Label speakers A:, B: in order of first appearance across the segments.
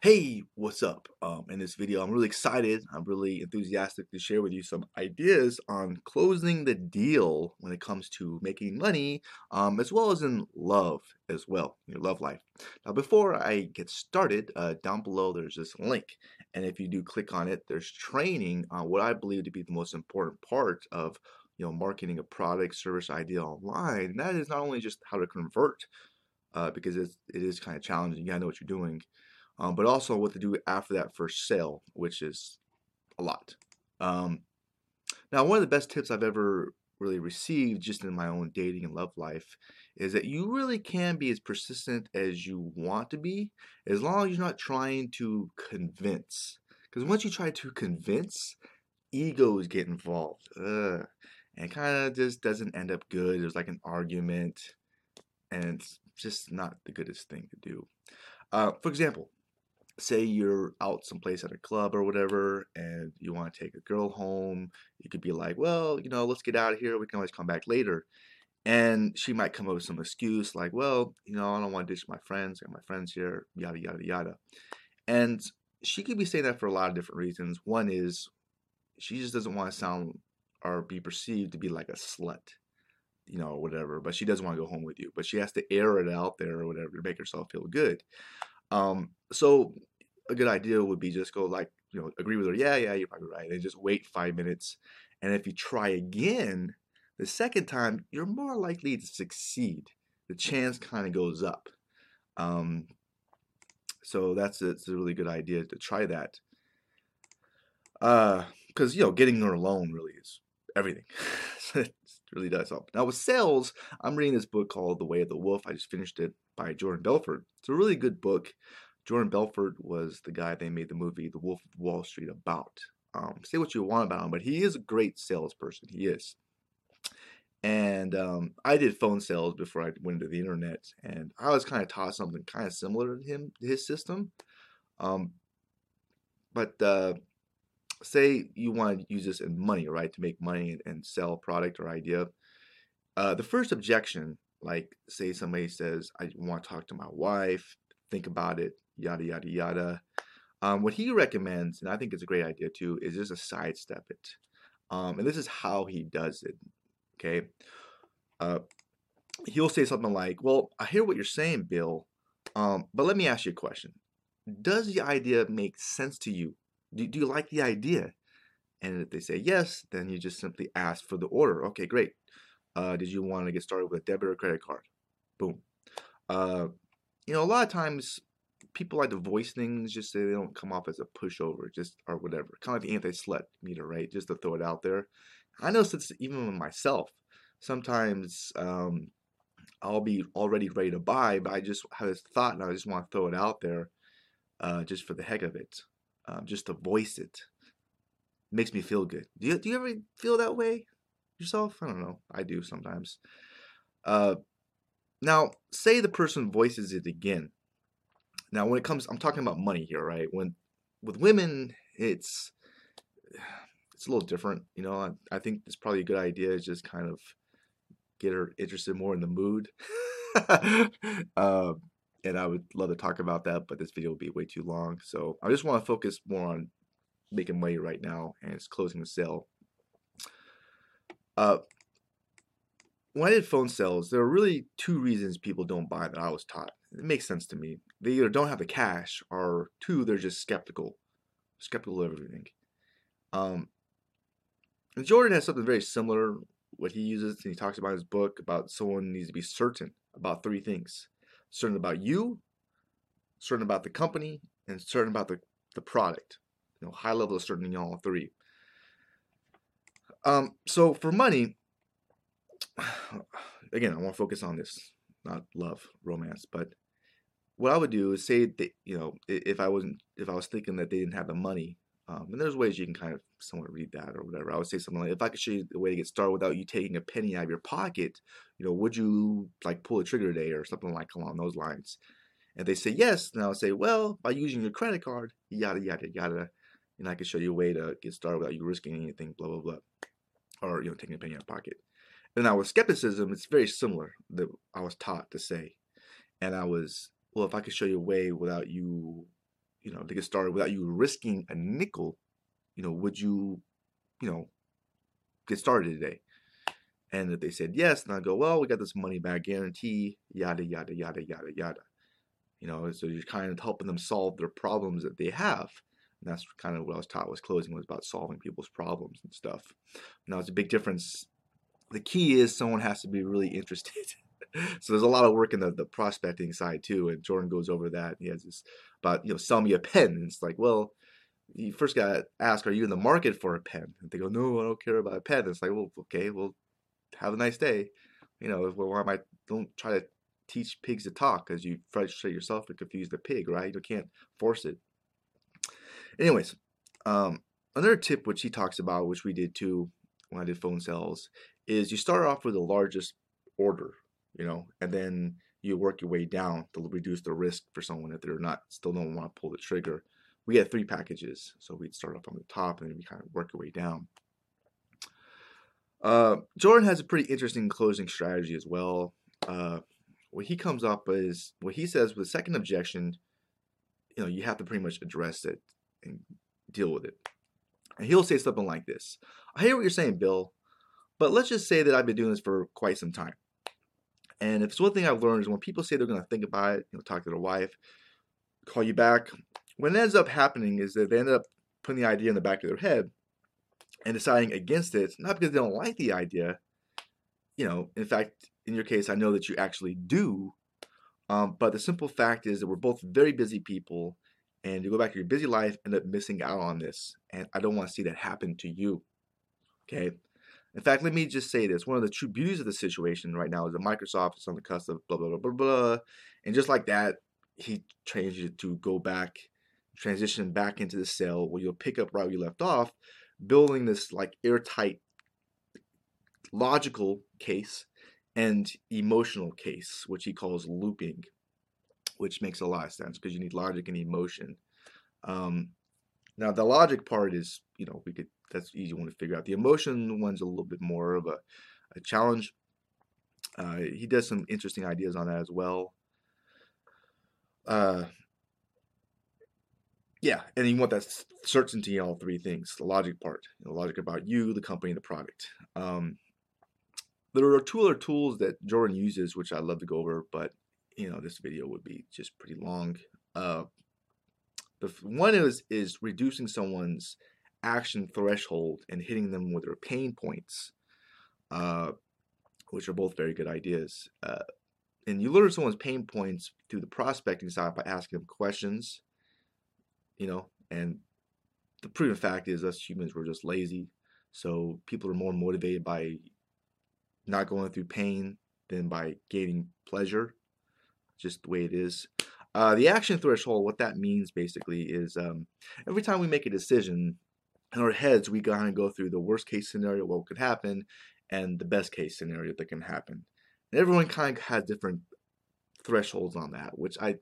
A: Hey, what's up? Um, in this video, I'm really excited. I'm really enthusiastic to share with you some ideas on closing the deal when it comes to making money, um, as well as in love as well, your love life. Now, before I get started, uh, down below there's this link, and if you do click on it, there's training on what I believe to be the most important part of you know marketing a product, service, idea online. And that is not only just how to convert, uh, because it's, it is kind of challenging. You gotta know what you're doing um, but also what to do after that first sale, which is a lot. Um, now, one of the best tips I've ever really received just in my own dating and love life is that you really can be as persistent as you want to be as long as you're not trying to convince. Because once you try to convince, egos get involved. Ugh. And kind of just doesn't end up good. There's like an argument, and it's just not the goodest thing to do. Uh, for example, say you're out someplace at a club or whatever and you want to take a girl home you could be like well you know let's get out of here we can always come back later and she might come up with some excuse like well you know i don't want to ditch my friends i got my friends here yada yada yada and she could be saying that for a lot of different reasons one is she just doesn't want to sound or be perceived to be like a slut you know, whatever, but she doesn't want to go home with you. But she has to air it out there or whatever to make herself feel good. Um, so a good idea would be just go like, you know, agree with her. Yeah, yeah, you're probably right. And just wait five minutes. And if you try again, the second time, you're more likely to succeed. The chance kind of goes up. Um, so that's a, it's a really good idea to try that. Because, uh, you know, getting her alone really is everything. it really does help. Now, with sales, I'm reading this book called The Way of the Wolf. I just finished it by Jordan Belfort. It's a really good book. Jordan Belfort was the guy they made the movie The Wolf of Wall Street about. Um, say what you want about him, but he is a great salesperson. He is. And um, I did phone sales before I went into the internet, and I was kind of taught something kind of similar to him, his system. Um, but uh, say you want to use this in money, right, to make money and sell product or idea. Uh, the first objection, like say somebody says, I want to talk to my wife, think about it, yada, yada, yada. Um, what he recommends, and I think it's a great idea too, is just a sidestep it. Um, and this is how he does it. Okay. Uh, he'll say something like, Well, I hear what you're saying, Bill, um, but let me ask you a question. Does the idea make sense to you? Do, do you like the idea? And if they say yes, then you just simply ask for the order. Okay, great. Uh, did you want to get started with a debit or credit card? Boom. Uh, you know, a lot of times people like to voice things just so they don't come off as a pushover, just or whatever. Kind of like the anti-slut meter, right? Just to throw it out there. I know since even with myself, sometimes um, I'll be already ready to buy, but I just have this thought and I just want to throw it out there, uh, just for the heck of it, um, just to voice it. Makes me feel good. Do you do you ever feel that way yourself? I don't know. I do sometimes. Uh, now, say the person voices it again now, when it comes, I'm talking about money here, right? When with women, it's it's a little different. You know, I, I think it's probably a good idea to just kind of get her interested more in the mood. uh, and I would love to talk about that, but this video will be way too long. So I just want to focus more on making money right now and it's closing the sale. Uh, when I did phone sales, there are really two reasons people don't buy that I was taught. It makes sense to me. They either don't have the cash, or two, they're just skeptical, skeptical of everything. Um, and Jordan has something very similar. What he uses, and he talks about in his book about someone needs to be certain about three things: certain about you, certain about the company, and certain about the the product. You know, high level of certainty in all three. Um, so for money, again, I want to focus on this, not love, romance, but what I would do is say that you know if I wasn't if I was thinking that they didn't have the money, um, and there's ways you can kind of somewhat read that or whatever. I would say something like, if I could show you the way to get started without you taking a penny out of your pocket, you know, would you like pull a trigger today or something like along those lines? And they say yes, then I would say, well, by using your credit card, yada yada yada, and I can show you a way to get started without you risking anything, blah blah blah, or you know, taking a penny out of pocket. And now with skepticism, it's very similar that I was taught to say. And I was, well, if I could show you a way without you you know, to get started without you risking a nickel, you know, would you, you know, get started today? And if they said yes, and I go, well, we got this money back guarantee, yada, yada, yada, yada, yada. You know, so you're kind of helping them solve their problems that they have. And that's kind of what I was taught was closing was about solving people's problems and stuff. Now it's a big difference. The key is someone has to be really interested. so there's a lot of work in the, the prospecting side too. And Jordan goes over that. He has this about, you know, sell me a pen. And it's like, well, you first got to ask, are you in the market for a pen? And they go, no, I don't care about a pen. And it's like, well, okay, well, have a nice day. You know, why am I, don't try to teach pigs to talk because you frustrate yourself and confuse the pig, right? You can't force it. Anyways, um, another tip which he talks about, which we did too when I did phone sales, is you start off with the largest order, you know, and then you work your way down to reduce the risk for someone if they're not still don't want to pull the trigger. We had three packages, so we'd start off on the top and then we kind of work our way down. Uh, Jordan has a pretty interesting closing strategy as well. Uh, what he comes up is what he says with second objection, you know, you have to pretty much address it and deal with it. And he'll say something like this I hear what you're saying, Bill, but let's just say that I've been doing this for quite some time. And if it's one thing I've learned is when people say they're going to think about it, you know, talk to their wife, call you back, what ends up happening is that they end up putting the idea in the back of their head and deciding against it, not because they don't like the idea. You know, in fact, in your case, I know that you actually do. Um, but the simple fact is that we're both very busy people and you go back to your busy life, end up missing out on this. And I don't want to see that happen to you. Okay. In fact, let me just say this. One of the true beauties of the situation right now is that Microsoft is on the cusp of blah, blah, blah, blah, blah. And just like that, he trains you to go back, transition back into the cell where you'll pick up right where you left off, building this like airtight, logical case and emotional case, which he calls looping which makes a lot of sense because you need logic and emotion. Um, now the logic part is, you know, we could that's easy one to figure out. The emotion one's a little bit more of a, a challenge. Uh, he does some interesting ideas on that as well. Uh, yeah, and you want that certainty in all three things: the logic part, the logic about you, the company, the product. Um, there are two other tools that Jordan uses, which I'd love to go over, but you know this video would be just pretty long. Uh, the one is is reducing someone's action threshold and hitting them with their pain points, uh, which are both very good ideas. Uh, and you learn someone's pain points through the prospecting side by asking them questions, you know. And the proven fact is, us humans were just lazy, so people are more motivated by not going through pain than by gaining pleasure just the way it is. Uh, the action threshold, what that means basically is um, every time we make a decision, in our heads, we kind of go through the worst case scenario, what could happen, and the best case scenario that can happen. And everyone kind of has different thresholds on that, which I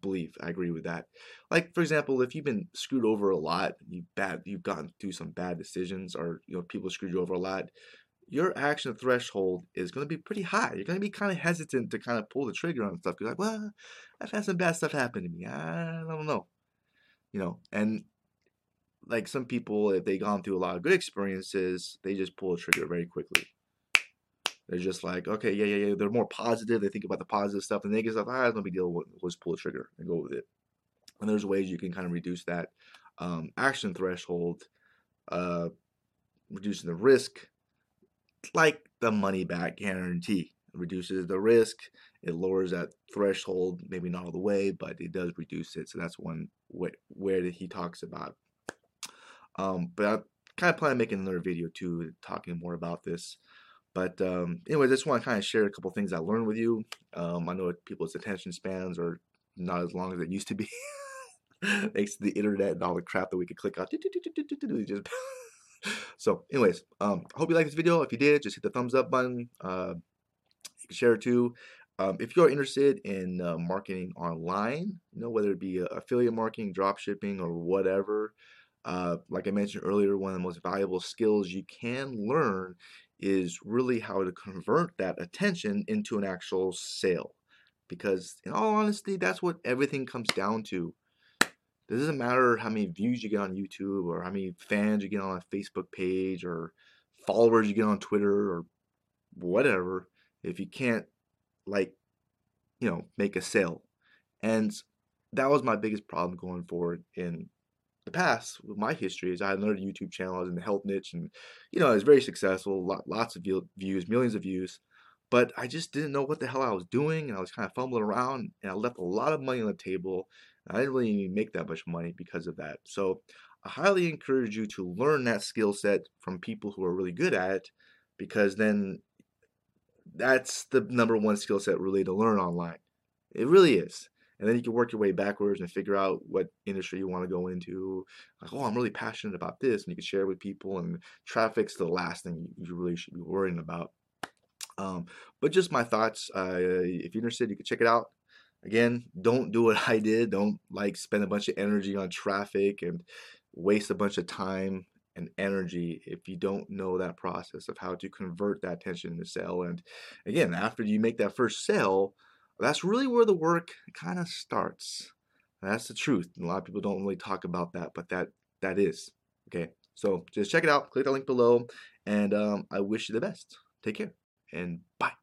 A: believe I agree with that. Like for example, if you've been screwed over a lot, you bad, you've gotten through some bad decisions, or you know people screwed you over a lot your action threshold is going to be pretty high. You're going to be kind of hesitant to kind of pull the trigger on stuff. You're like, well, I've had some bad stuff happen to me. I don't know. You know, and like some people, if they've gone through a lot of good experiences, they just pull the trigger very quickly. They're just like, okay, yeah, yeah, yeah. They're more positive. They think about the positive stuff. The negative stuff, ah, no big deal. Just pull the trigger and go with it. And there's ways you can kind of reduce that um, action threshold, uh, reducing the risk like the money back guarantee. It reduces the risk, it lowers that threshold, maybe not all the way, but it does reduce it. So that's one way, where he talks about. Um, but I kind of plan on making another video too, talking more about this. But um, anyways, I just want to kind of share a couple things I learned with you. Um, I know people's attention spans are not as long as it used to be. Thanks to the internet and all the crap that we could click on. Just so, anyways, um, I hope you liked this video. If you did, just hit the thumbs up button. Uh, you can share it too. Um, if you're interested in uh, marketing online, you know, whether it be uh, affiliate marketing, drop shipping, or whatever, uh, like I mentioned earlier, one of the most valuable skills you can learn is really how to convert that attention into an actual sale. Because, in all honesty, that's what everything comes down to. It doesn't matter how many views you get on YouTube or how many fans you get on a Facebook page or followers you get on Twitter or whatever if you can't like you know make a sale? And that was my biggest problem going forward in the past with my history is I had another YouTube channel I was in the health niche and you know I was very successful lots of views millions of views but I just didn't know what the hell I was doing and I was kind of fumbling around and I left a lot of money on the table I didn't really make that much money because of that so I highly encourage you to learn that skill set from people who are really good at it because then that's the number one skill set really to learn online. It really is. And then you can work your way backwards and figure out what industry you want to go into. Like, oh, I'm really passionate about this, and you can share it with people. And traffic's the last thing you really should be worrying about. Um, but just my thoughts. Uh, if you're interested, you can check it out. Again, don't do what I did. Don't like spend a bunch of energy on traffic and waste a bunch of time and energy if you don't know that process of how to convert that attention into sale. And again, after you make that first sale, that's really where the work kind of starts. That's the truth. A lot of people don't really talk about that, but that that is okay. So just check it out. Click the link below, and um, I wish you the best. Take care and bye.